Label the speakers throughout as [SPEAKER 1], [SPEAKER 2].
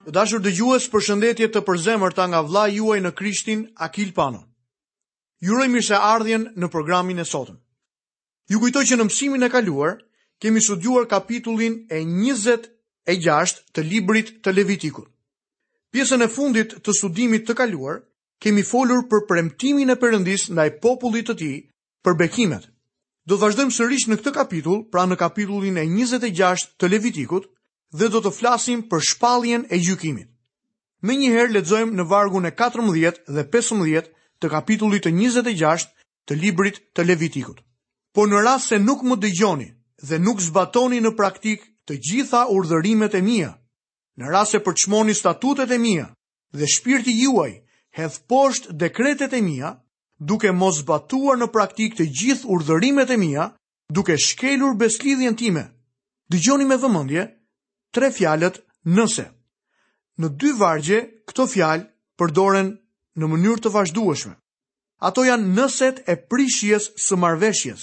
[SPEAKER 1] Të dashur dëgjues, përshëndetje të përzemërta nga vëllai juaj në Krishtin, Akil Pano. Ju uroj mirëseardhjen në programin e sotëm. Ju kujtoj që në mësimin e kaluar kemi studiuar kapitullin e 26 të librit të Levitikut. Pjesën e fundit të studimit të kaluar kemi folur për premtimin e Perëndisë ndaj popullit të tij për bekimet. Do të vazhdojmë sërisht në këtë kapitull, pra në kapitullin e 26 të Levitikut, dhe do të flasim për shpalljen e gjykimit. Menjëherë lexojmë në vargun e 14 dhe 15 të kapitullit të 26 të librit të Levitikut. Por në rast se nuk më dëgjoni dhe nuk zbatoni në praktikë të gjitha urdhërimet e mia, në rast se përçmoni statutet e mia dhe shpirti juaj hedh poshtë dekretet e mia, duke mos zbatuar në praktikë të gjithë urdhërimet e mia, duke shkelur besëlidhjen time. Dëgjoni me vëmendje tre fjalët nëse. Në dy vargje këto fjalë përdoren në mënyrë të vazhdueshme. Ato janë nëset e prishjes së marrëveshjes,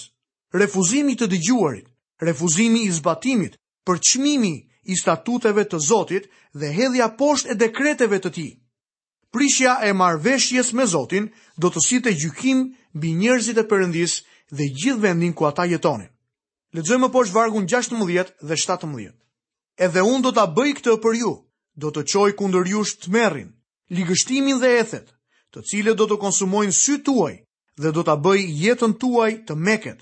[SPEAKER 1] refuzimi i të dëgjuarit, refuzimi i zbatimit, përçmimi i statuteve të Zotit dhe hedhja poshtë e dekreteve të tij. Prishja e marrëveshjes me Zotin do të sillte gjykim mbi njerëzit e Perëndisë dhe gjithë vendin ku ata jetonin. Lexojmë më poshtë vargun gjashtëmbëdhjetë dhe shtatëmbëdhjetë. Edhe unë do ta bëj këtë për ju, do të çoj kundër jush tmerrin, ligështimin dhe ethet, të cilët do të konsumojnë sytë tuaj dhe do ta bëjnë jetën tuaj të meket.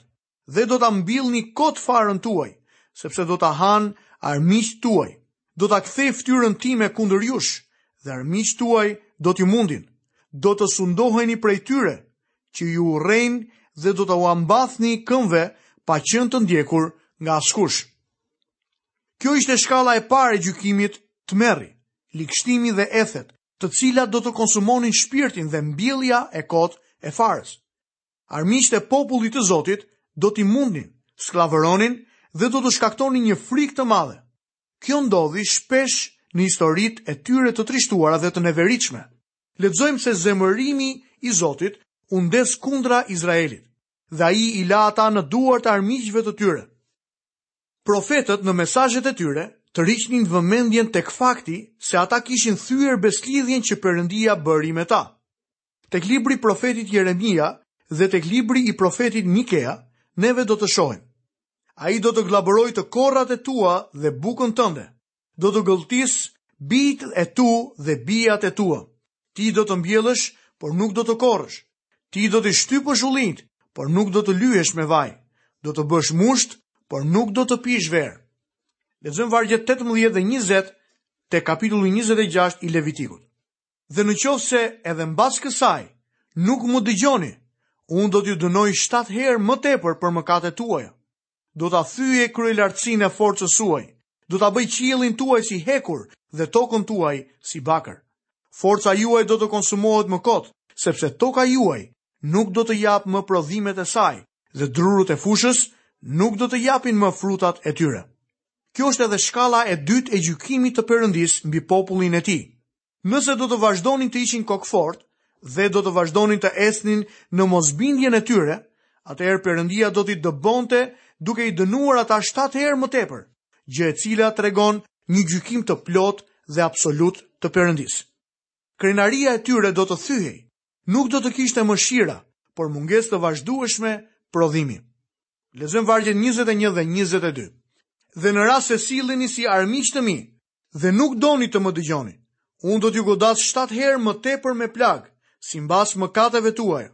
[SPEAKER 1] dhe do ta mbillni kot farën tuaj, sepse do ta hanë armiqtë tuaj. Do ta kthej fytyrën time kundër jush dhe armiqtë tuaj do t'ju mundin. Do të sundoheni prej atyre që ju urrejnë dhe do t'ua mbathni këmbëve pa qenë të ndjekur nga askush. Kjo ishte shkalla e parë e gjykimit, tmerri, ligështimi dhe ethet, të cilat do të konsumonin shpirtin dhe mbjellja e kotë e farës. Armiqtë e popullit të Zotit do t'i mundnin, skllavëronin dhe do të shkaktonin një frikë të madhe. Kjo ndodhi shpesh në historitë e tyre të trishtuara dhe të neveritshme. Lexojmë se zemërimi i Zotit u ndez kundra Izraelit dhe ai i la ata në duar të armiqve të tyre. Profetët në mesazhet e tyre tërhiqnin vëmendjen tek fakti se ata kishin thyer besëlidhjen që Perëndia bëri me ta. Tek libri i profetit Jeremia dhe tek libri i profetit Mikea, neve do të shohim. Ai do të gllabërojë të korrat e tua dhe bukën tënde. Do të gëlltisë bijtë e tu dhe bijat e tua. Ti do të mbjellësh, por nuk do të korrësh. Ti do të shtypësh ullinjtë, por nuk do të lyhesh me vaj. Do të bësh musht, por nuk do të pish verë. Lexojmë vargjet 18 dhe 20 te kapitulli 26 i Levitikut. Dhe në qoftë se edhe mbas kësaj nuk më dëgjoni, unë do t'ju dënoj shtatë herë më tepër për mëkatet tuaja. Do ta thyej kryelartësinë e forcës suaj, do ta bëj qiellin tuaj si hekur dhe tokën tuaj si bakër. Forca juaj do të konsumohet më kot, sepse toka juaj nuk do të japë më prodhimet e saj dhe drurët e fushës nuk do të japin më frutat e tyre. Kjo është edhe shkalla e dytë e gjykimit të Perëndisë mbi popullin e tij. Nëse do të vazhdonin të ishin kokëfortë dhe do të vazhdonin të ecnin në mosbindjen e tyre, atëherë Perëndia do t'i dëbonte duke i dënuar ata shtatë herë më tepër, gjë e cila tregon një gjykim të plotë dhe absolut të Perëndisë. Krenaria e tyre do të thyhej. Nuk do të kishte më shira, por mungesë të vazhdueshme prodhimi. Lexojmë vargjet 21 dhe 22. Dhe në rast se silleni si armiq të mi dhe nuk doni të më dëgjoni, unë do t'ju godas shtatë herë më tepër me plagë, simbas mëkateve tuaja.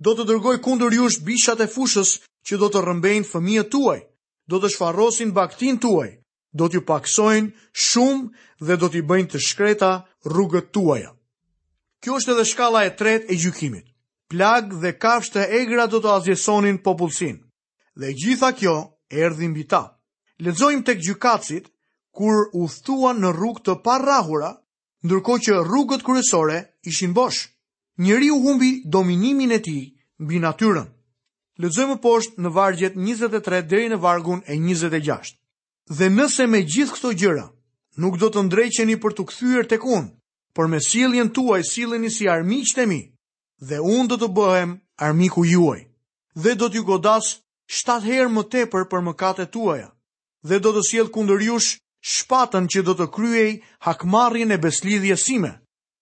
[SPEAKER 1] Do të dërgoj kundër jush bishat e fushës që do të rrëmbejnë fëmijët tuaj, do të shfarrosin bagëtinë tuaj, do t'ju pakësojnë shumë dhe do t'i bëjnë të shkreta rrugët tuaja. Kjo është edhe shkalla e tretë e gjykimit. Plagë dhe kafshë të egra do të asgjësonin popullsinë. Dhe gjitha kjo erdhi mbi ta. Lexojmë tek gjykatësit kur udhëtuan në rrugë të parrahura, ndërkohë që rrugët kryesore ishin bosh. Njeriu humbi dominimin e tij mbi natyrën. Lexojmë më poshtë në vargjet njëzet e tre deri në vargun e njëzet e gjashtë. Dhe nëse me gjithë këto gjëra nuk do të ndreqeni për t'u kthyer tek unë, por me sjelljen tuaj silleni si armiq të mi, dhe unë do të bëhem armiku juaj, dhe do t'ju godas shtatë herë më tepër për mëkatet tuaja, dhe do të sjell kundër jush shpatën që do të kryejë hakmarrjen e besëlidhjes sime.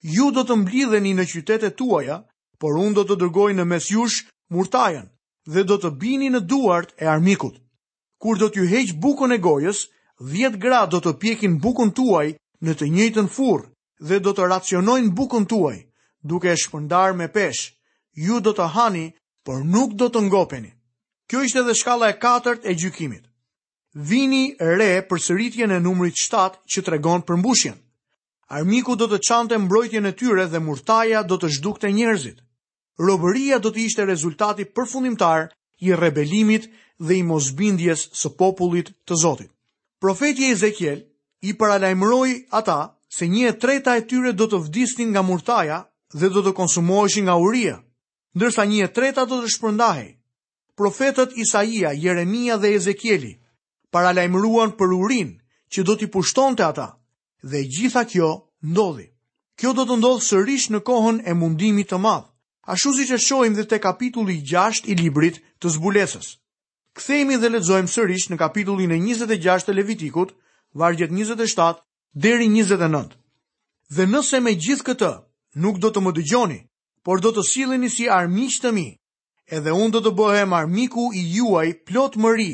[SPEAKER 1] Ju do të mblidheni në qytetet tuaja, por unë do të dërgoj në mes jush murtajën dhe do të bini në duart e armikut. Kur do t'ju heq bukën e gojës, dhjetë gra do të pjekin bukën tuaj në të njëjtën furrë dhe do të racionojnë bukën tuaj, duke e shpërndarë me peshë, ju do të hani, por nuk do të ngopeni. Kjo ishte dhe shkalla e katërt e gjykimit. Vini re përsëritjen e numrit 7 që tregon përmbushjen. Armiku do të çante mbrojtjen e tyre dhe murtaja do të zhdukte njerëzit. Robëria do të ishte rezultati përfundimtar i rebelimit dhe i mosbindjes së popullit të Zotit. Profeti Ezekiel i paralajmëroi ata se një e treta e tyre do të vdisnin nga murtaja dhe do të konsumoheshin nga uria, ndërsa një e treta do të shpërndahej. Profetët Isaia, Jeremia dhe Ezekieli paralajmëruan për urinë që do t'i pushtonte ata dhe e gjitha kjo ndodhi. Kjo do të ndodhë sërish në kohën e mundimit të madh, ashtu siç e shohim dhe te kapitulli 6 i librit të zbulesës. Kthehemi dhe lexojmë sërish në kapitullin e 26 të Levitikut, vargjet 27 deri 29. Dhe nëse me gjithë këtë nuk do të më dëgjoni, por do të silleni si armiq të mi, Edhe unë do të bëhem armiku juaj plot mëri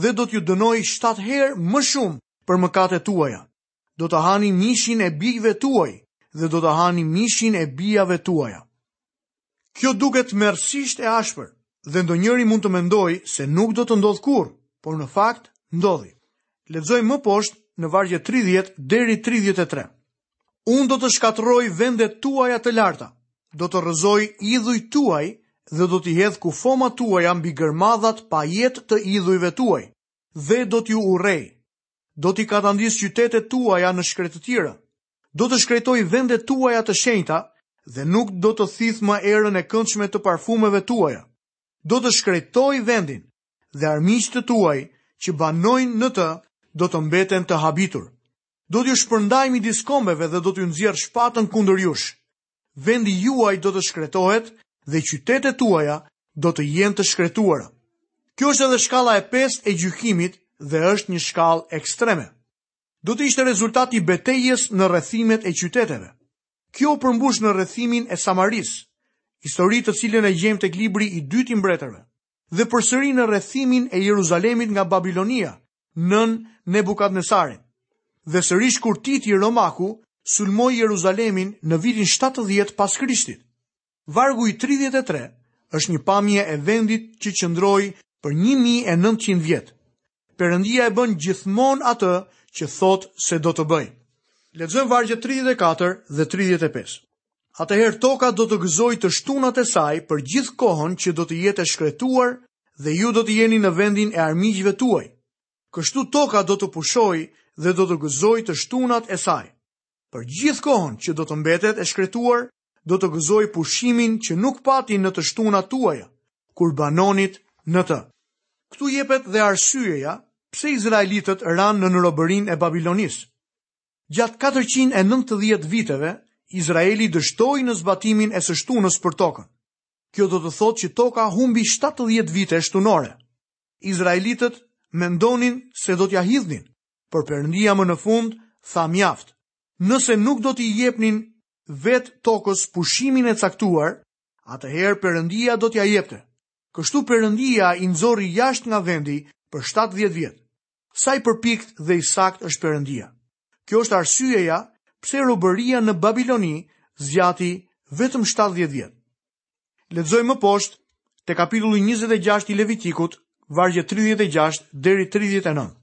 [SPEAKER 1] dhe do t'ju dënoj shtatë herë më shumë për mëkatet tuaja. Do të hani mishin e bijve tuaj dhe do të hani mishin e bijave tuaja. Kjo duket tmerrësisht e ashpër dhe ndonjëri mund të mendojë se nuk do të ndodhë kurrë, por në fakt ndodhi. Lexojmë më poshtë në vargjet 30 deri 33. Unë do të shkatërroj vendet tuaja të larta, do të rrëzoj idhujt tuaj dhe do t'i hedh kufomat tuaja mbi gërmadhat pa jetë të idhujve tuaj, dhe do t'ju urrej. Do t'i katandis qytetet tuaja në shkretëtira. Do të shkretoj vendet tuaja të shenjta dhe nuk do të thith më erën e këndshme të parfumeve tuaja. Do të shkretoj vendin dhe armiqtë tuaj që banojnë në të do të mbeten të habitur. Do t'ju shpërndaj midis kombeve dhe do t'ju nxjerr shpatën kundër jush. Vendi juaj do të shkretohet dhe qytetet tuaja do të jenë të shkretuara. Kjo është edhe shkalla e pestë e gjykimit dhe është një shkallë ekstreme. Do të ishte rezultat i betejës në rrethimet e qyteteve. Kjo u përmbush në rrethimin e Samarisë, histori të cilën e gjejmë tek libri i dytë i mbretërve, dhe përsëri në rrethimin e Jeruzalemit nga Babilonia, nën Nebukadnesarin. Dhe sërish kur Titi romaku sulmoi Jeruzalemin në vitin shtatëdhjetë pas Krishtit. Vargu tridhjetë e tre është një pamje e vendit që qëndroi për një mijë e nëntëqind vjet. Perëndia e bën gjithmonë atë që thotë se do të bëjë. Lexojmë vargjet tridhjetë e katër dhe tridhjetë e pesë. atëherë toka do të gëzojë të shtunat e saj për gjithë kohën që do të jetë e shkretuar dhe ju do të jeni në vendin e armiqve tuaj. Kështu toka do të pushojë dhe do të gëzojë të shtunat e saj. Për gjithë kohën që do të mbetet e shkretuar, do të gëzojë pushimin që nuk pati në të shtunat tuaja, kur banonit në të. Këtu jepet dhe arsyeja pse izraelitët ranë nën robërinë e Babilonisë. Gjatë katërqind e nëntëdhjetë viteve, Izraeli dështoi në zbatimin e së shtunës për tokën. Kjo do të thotë që toka humbi shtatëdhjetë vite shtunore. Izraelitët mendonin se do t'ia hidhnin, por Perëndia më në fund tha mjaft. Nëse nuk do t'i jepnin vetë tokës pushimin e caktuar, atëherë Perëndia do t'ia jepte. Kështu Perëndia i nxori jashtë nga vendi për shtatëdhjetë vjet. Sa i përpiktë dhe i saktë është Perëndia. Kjo është arsyeja pse robëria në Babiloni zgjati vetëm shtatëdhjetë vjet. Lexojmë më poshtë te kapitulli 26 i Levitikut, vargjet 36 deri 39.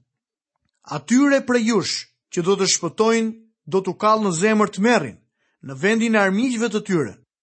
[SPEAKER 1] Atyre prej jush që do të shpëtojnë do t'u kall në zemër tmerrin, në vendin e armiqve të tyre,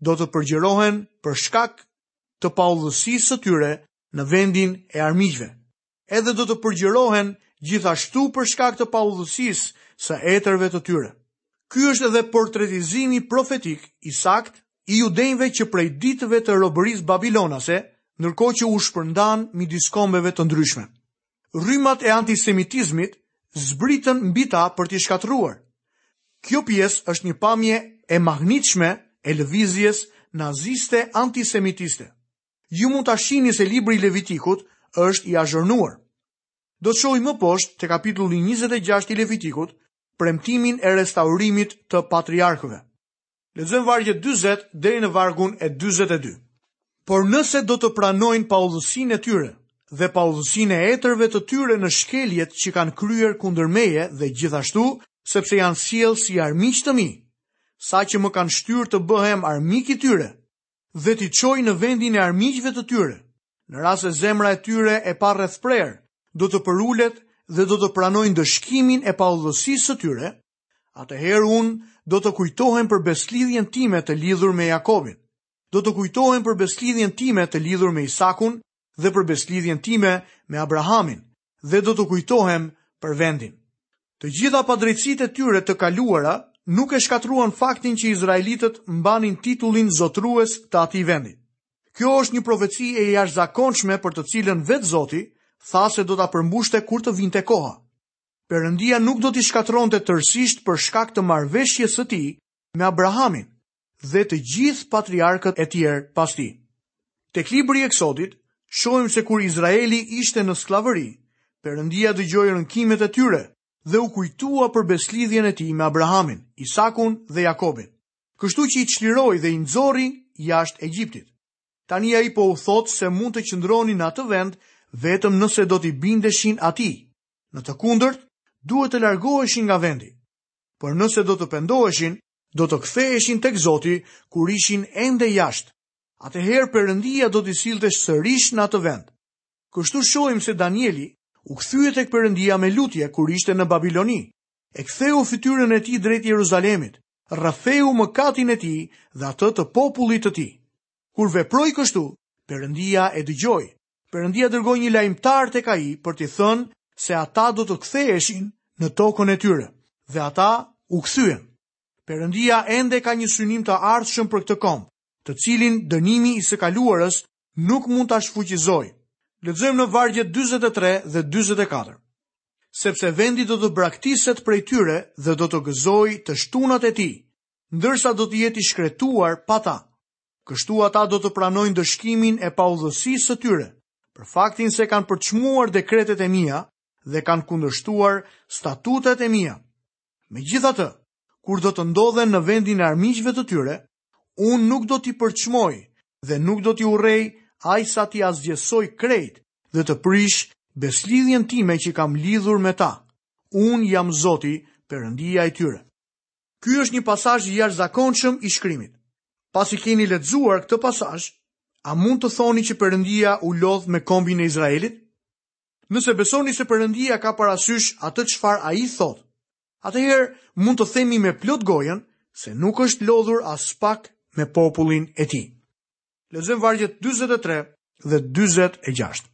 [SPEAKER 1] do të përgjërohen për shkak të paudhësisë së tyre në vendin e armiqve. Edhe do të përgjërohen gjithashtu për shkak të paudhësisë së etërve të tyre. Ky është edhe portretizimi profetik i saktë i judenjve që prej ditëve të robërisë babilonase, ndërkohë që u shpërndanë midis kombeve të ndryshme. Rrymat e antisemitizmit zbritën mbi ta për t'i shkatërruar. Kjo pjesë është një pamje e mahnitshme e lëvizjes naziste antisemitiste. Ju mund ta shihni se libri i Levitikut është i azhurnuar. Do të shohim më poshtë te kapitulli njëzet e gjashtë i Levitikut premtimin e restaurimit të patriarkëve. Lexojmë vargjet 40 deri në vargun e 42. Por nëse do të pranojnë paudhësinë e tyre dhe paudhësinë e etërve të tyre në shkeljet që kanë kryer kundër meje dhe gjithashtu sepse janë sjellë si armiq të mi, saqë më kanë shtyrë të bëhem armik i tyre dhe t'i çoj në vendin e armiqve të tyre. Në rast se zemra e tyre e parrethprerë, do të përulet dhe do të pranojnë ndëshkimin e paudhësisë së tyre, Atëherë unë do të kujtohem për besëlidhjen time të lidhur me Jakobin. Do të kujtohem për besëlidhjen time të lidhur me Isakun dhe për besëlidhjen time me Abrahamin dhe do të kujtohem për vendin. Të gjitha padrejtësitë e tyre të kaluara nuk e shkatërruan faktin që Izraelitët mbanin titullin zotërues të atij vendi. Kjo është një profeci e jashtëzakonshme për të cilën vetë Zoti tha se do ta përmbushte kur të vinte koha. Perëndia nuk do t'i shkatërronte tërësisht për shkak të marrëveshjes së tij me Abrahamin dhe të gjithë patriarkët e tjerë pas tij. Tek libri i Eksodit, shohim se kur Izraeli ishte në skllavëri, Perëndia dëgjoi rënkimet e tyre dhe u kujtua për besëlidhjen e tij me Abrahamin, Isakun dhe Jakobin, kështu që i çliroi dhe i nxori jashtë Egjiptit. Tani ai po u thotë se mund të qëndronin në atë vend vetëm nëse do t'i bindeshin atij. Në të kundërt, duhet të largoheshin nga vendi. Por nëse do të pendoheshin, do të ktheheshin tek Zoti kur ishin ende jashtë. Atëherë Perëndia do t'i sillte sërish në atë vend. Kështu shohim se Danieli u kthye tek Perëndia me lutje kur ishte në Babiloni. E ktheu fytyrën e tij drejt Jeruzalemit, rrëfeu mëkatin e tij dhe atë të popullit të tij. Kur veproi kështu, Perëndia e dëgjoi. Perëndia dërgoi një lajmtar tek ai për t'i thënë se ata do të ktheheshin në tokën e tyre, dhe ata u kthyen. Perëndia ende ka një synim të ardhshëm për këtë komb, të cilin dënimi i së kaluarës nuk mund ta shfuqizojë. Lexojmë në vargjet 43 dhe 44. Sepse vendi do të braktiset prej tyre dhe do të gëzojë të shtunat e tij, ndërsa do të jetë i shkretuar pa ta. Kështu ata do të pranojnë ndëshkimin e paudhësisë së tyre, për faktin se kanë përçmuar dekretet e mia dhe kanë kundërshtuar statutet e mia. Megjithatë, kur do të ndodhen në vendin e armiqve të tyre, Unë nuk do t'i përçmoj dhe nuk do t'i urrej aq sa t'i asgjësoj krejt dhe të prish besëlidhjen time që kam lidhur me ta. Unë jam Zoti, Perëndia e tyre. Ky është një pasazh i jashtëzakonshëm i Shkrimit. Pasi keni lexuar këtë pasazh, a mund të thoni që Perëndia u lodh me kombin e Izraelit? Nëse besoni se Perëndia ka parasysh atë çfarë Ai thotë, atëherë mund të themi me plot gojën se nuk është lodhur aspak me popullin e tij. Lexojmë vargjet 43 dhe 46.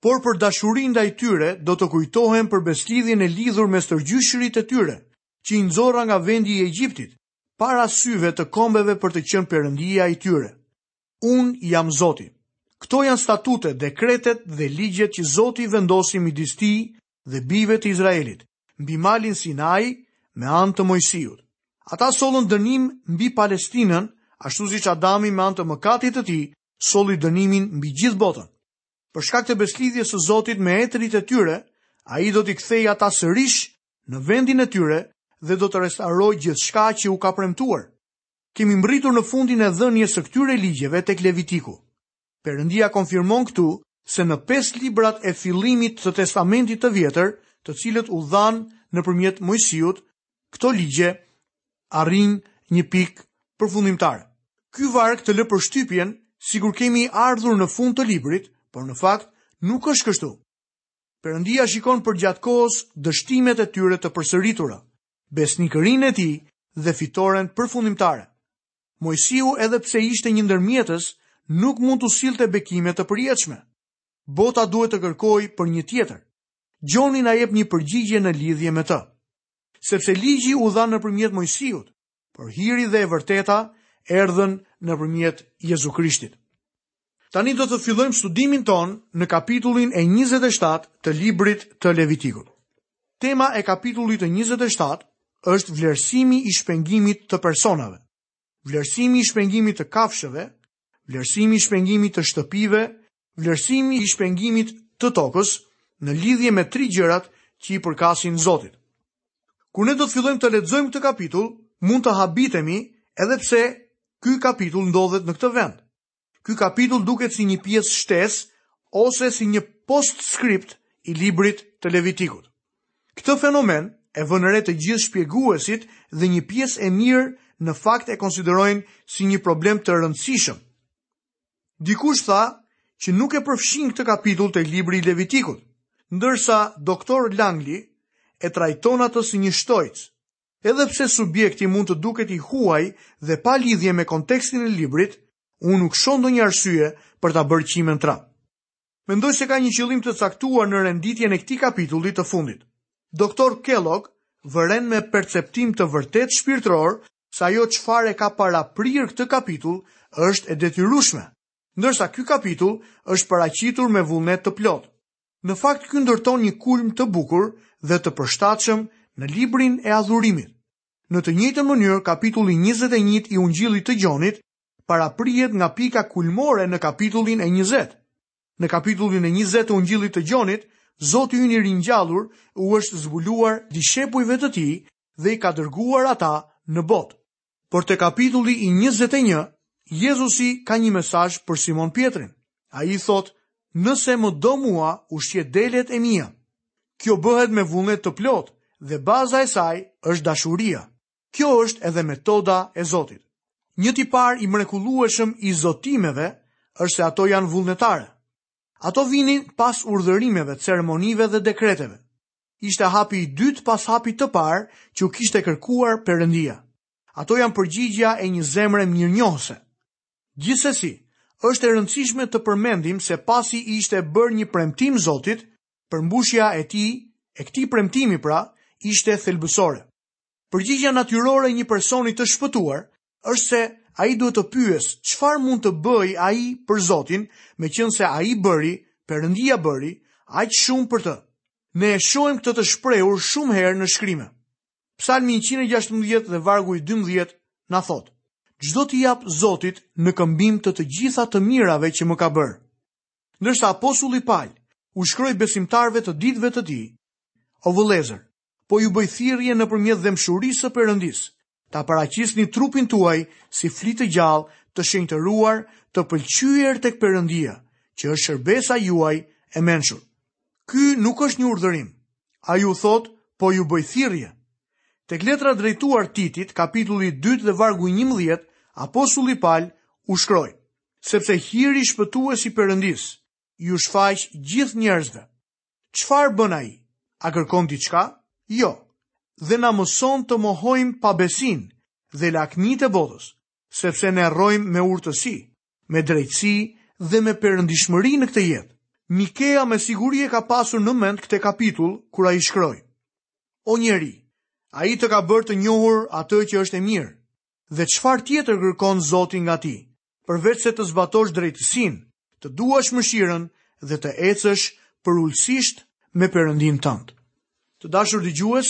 [SPEAKER 1] Por për dashuri ndaj tyre do të kujtohem për besëlidhjen e lidhur me stërgjyshërit e tyre, që i nxora nga vendi i Egjiptit, para syve të kombeve për të qenë perëndia i tyre. Unë jam Zoti. Këto janë statutet, dekretet dhe ligjet që Zoti vendosi midis tij dhe bijve të Izraelit, mbi malin Sinai me anë të Moisiut. Ata sollën dënim mbi Palestinën, ashtu siç Adami me anë të mëkatit të tij solli dënimin mbi gjithë botën. Për shkak të besëlidhjes së Zotit me etërit e tyre, ai do t'i kthejë ata sërish në vendin e tyre dhe do të restaurojë gjithçka që u ka premtuar. Kemi mbërritur në fundin e dhënies së këtyre ligjeve tek Levitiku. Perëndia konfirmon këtu se në pesë librat e fillimit të Testamentit të Vjetër, të cilët u dhanë nëpërmjet Moisiut, këto ligje arrijnë një pikë përfundimtare. Ky varg të lë përshtypjen sikur kemi ardhur në fund të librit, por në fakt nuk është kështu. Perëndia shikon përgjatë kohës dështimet e tyre të përsëritura. besnikërinë e tij dhe fitoren përfundimtare. Moisiu edhe pse ishte një ndërmjetës, nuk mund t'u sillte bekime të përjetshme. Bota duhet të kërkojë për një tjetër. Gjoni na jep një përgjigje në lidhje me të. Sepse ligji u dha nëpërmjet Moisiut, por hiri dhe e vërteta erdhën nëpërmjet Jezu Krishtit. Tani do të fillojmë studimin tonë në kapitullin e 27 të librit të Levitikut. Tema e kapitullit të 27 është vlerësimi i shpengimit të personave, vlerësimi i shpengimit të kafshëve, vlerësimi i shpengimit të shtëpive, vlerësimi i shpengimit të tokës në lidhje me tri gjërat që i përkasin Zotit. Kur ne do të fillojmë të lexojmë këtë kapitull, mund të habitemi edhe pse ky kapitull ndodhet në këtë vend. Ky kapitull duket si një pjesë shtesë ose si një postscript i librit të Levitikut. Këtë fenomen e vënë re të gjithë shpjeguesit dhe një pjesë e mirë në fakt e konsiderojnë si një problem të rëndësishëm. Dikush tha që nuk e përfshin këtë kapitull te libri i Levitikut, ndërsa doktor Langli e trajton atë si një shtojcë. Edhe pse subjekti mund të duket i huaj dhe pa lidhje me kontekstin e librit, unë nuk shoh ndonjë arsye për ta bërë qimen tra. Mendoj se ka një qëllim të caktuar në renditjen e këtij kapitulli të fundit. Doktor Kellogg vëren me perceptim të vërtetë shpirtëror se ajo çfarë e ka paraprirë këtë kapitull është e detyrueshme, ndërsa ky kapitull është paraqitur me vullnet të plotë. Në fakt ky ndërton një kulm të bukur dhe të përshtatshëm në librin e adhurimit. Në të njëjtën mënyrë kapitulli njëzet e një i Ungjillit të Gjonit paraprihet nga pika kulmore në kapitullin e njëzet. Në kapitullin e njëzet të Ungjillit të Gjonit, Zoti ynë i ringjallur u është zbuluar dishepujve të tij dhe i ka dërguar ata në botë. Por te kapitulli i njëzet e një, Jezusi ka një mesazh për Simon Pjetrin. Ai i thotë, Nëse më do mua, ushqeji delet e mia. Kjo bëhet me vullnet të plotë dhe baza e saj është dashuria. Kjo është edhe metoda e Zotit. Një tipar i mrekullueshëm i zotimeve është se ato janë vullnetare. Ato vinin pas urdhërimeve, ceremonive dhe dekreteve. Ishte hapi i dytë pas hapit të parë që u kishte kërkuar Perëndia. Ato janë përgjigja e një zemre mirënjohëse. Gjithsesi, është e rëndësishme të përmendim se pasi i ishte bërë një premtim Zotit, përmbushja e tij, e këtij premtimi pra, ishte thelbësore. Përgjigja natyrore e një personi të shpëtuar është se ai duhet të pyesë çfarë mund të bëjë ai për Zotin, meqenëse ai bëri, Perëndia bëri, aq shumë për të. Ne e shohim këtë të shprehur shumë herë në shkrime. Psalmi 116 dhe vargu i 12 na thotë: Ç'do t'i jap Zotit në këmbim të të gjitha të mirave që më ka bërë. Ndërsa apostulli Pal u shkroi besimtarëve të ditëve të tij, O vëllezër, po ju bëj thirrje nëpërmjet dhembshurisë së Perëndisë, ta paraqisni trupin tuaj si fli të gjallë, të shenjtëruar, të pëlqyer tek Perëndia, që është shërbesa juaj e mençur. Ky nuk është një urdhërim. Ai u thotë, po ju bëj thirrje. Tek letra drejtuar Titit, kapitulli 2 dhe vargu 11, apostulli Pal u shkroi, sepse hiri shpëtues i Perëndisë iu shfaq gjithë njerëzve. Çfarë bën ai? A kërkon diçka? Jo. Dhe na mëson të mohojmë pabesinë dhe lakmitë e botës, sepse ne rrojmë me urtësi, me drejtësi dhe me perëndishmëri në këtë jetë. Mikea me siguri e ka pasur në mend këtë kapitull kur ai shkroi: O njeri, ai të ka bërë të njohur atë që është e mirë. Dhe çfarë tjetër kërkon Zoti nga ti, përveçse të zbatosh drejtësinë, të duash mëshirën dhe të ecësh përulësisht me Perëndinë tënd. Të dashur dëgjues,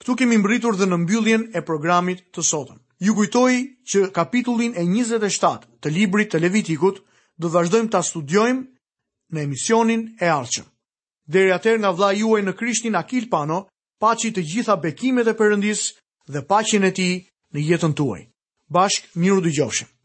[SPEAKER 1] këtu kemi mbrritur dhe në mbylljen e programit të sotëm. Ju kujtoj që kapitullin e 27 të librit të Levitikut do të vazhdojmë ta studiojmë në emisionin e ardhshëm. Deri atëherë nga vëllai juaj në Krishtin Akil Pano, paçi të gjitha bekimet e Perëndisë dhe paqen e tij në jetën tuaj. Bashkë mirudëgjofshim.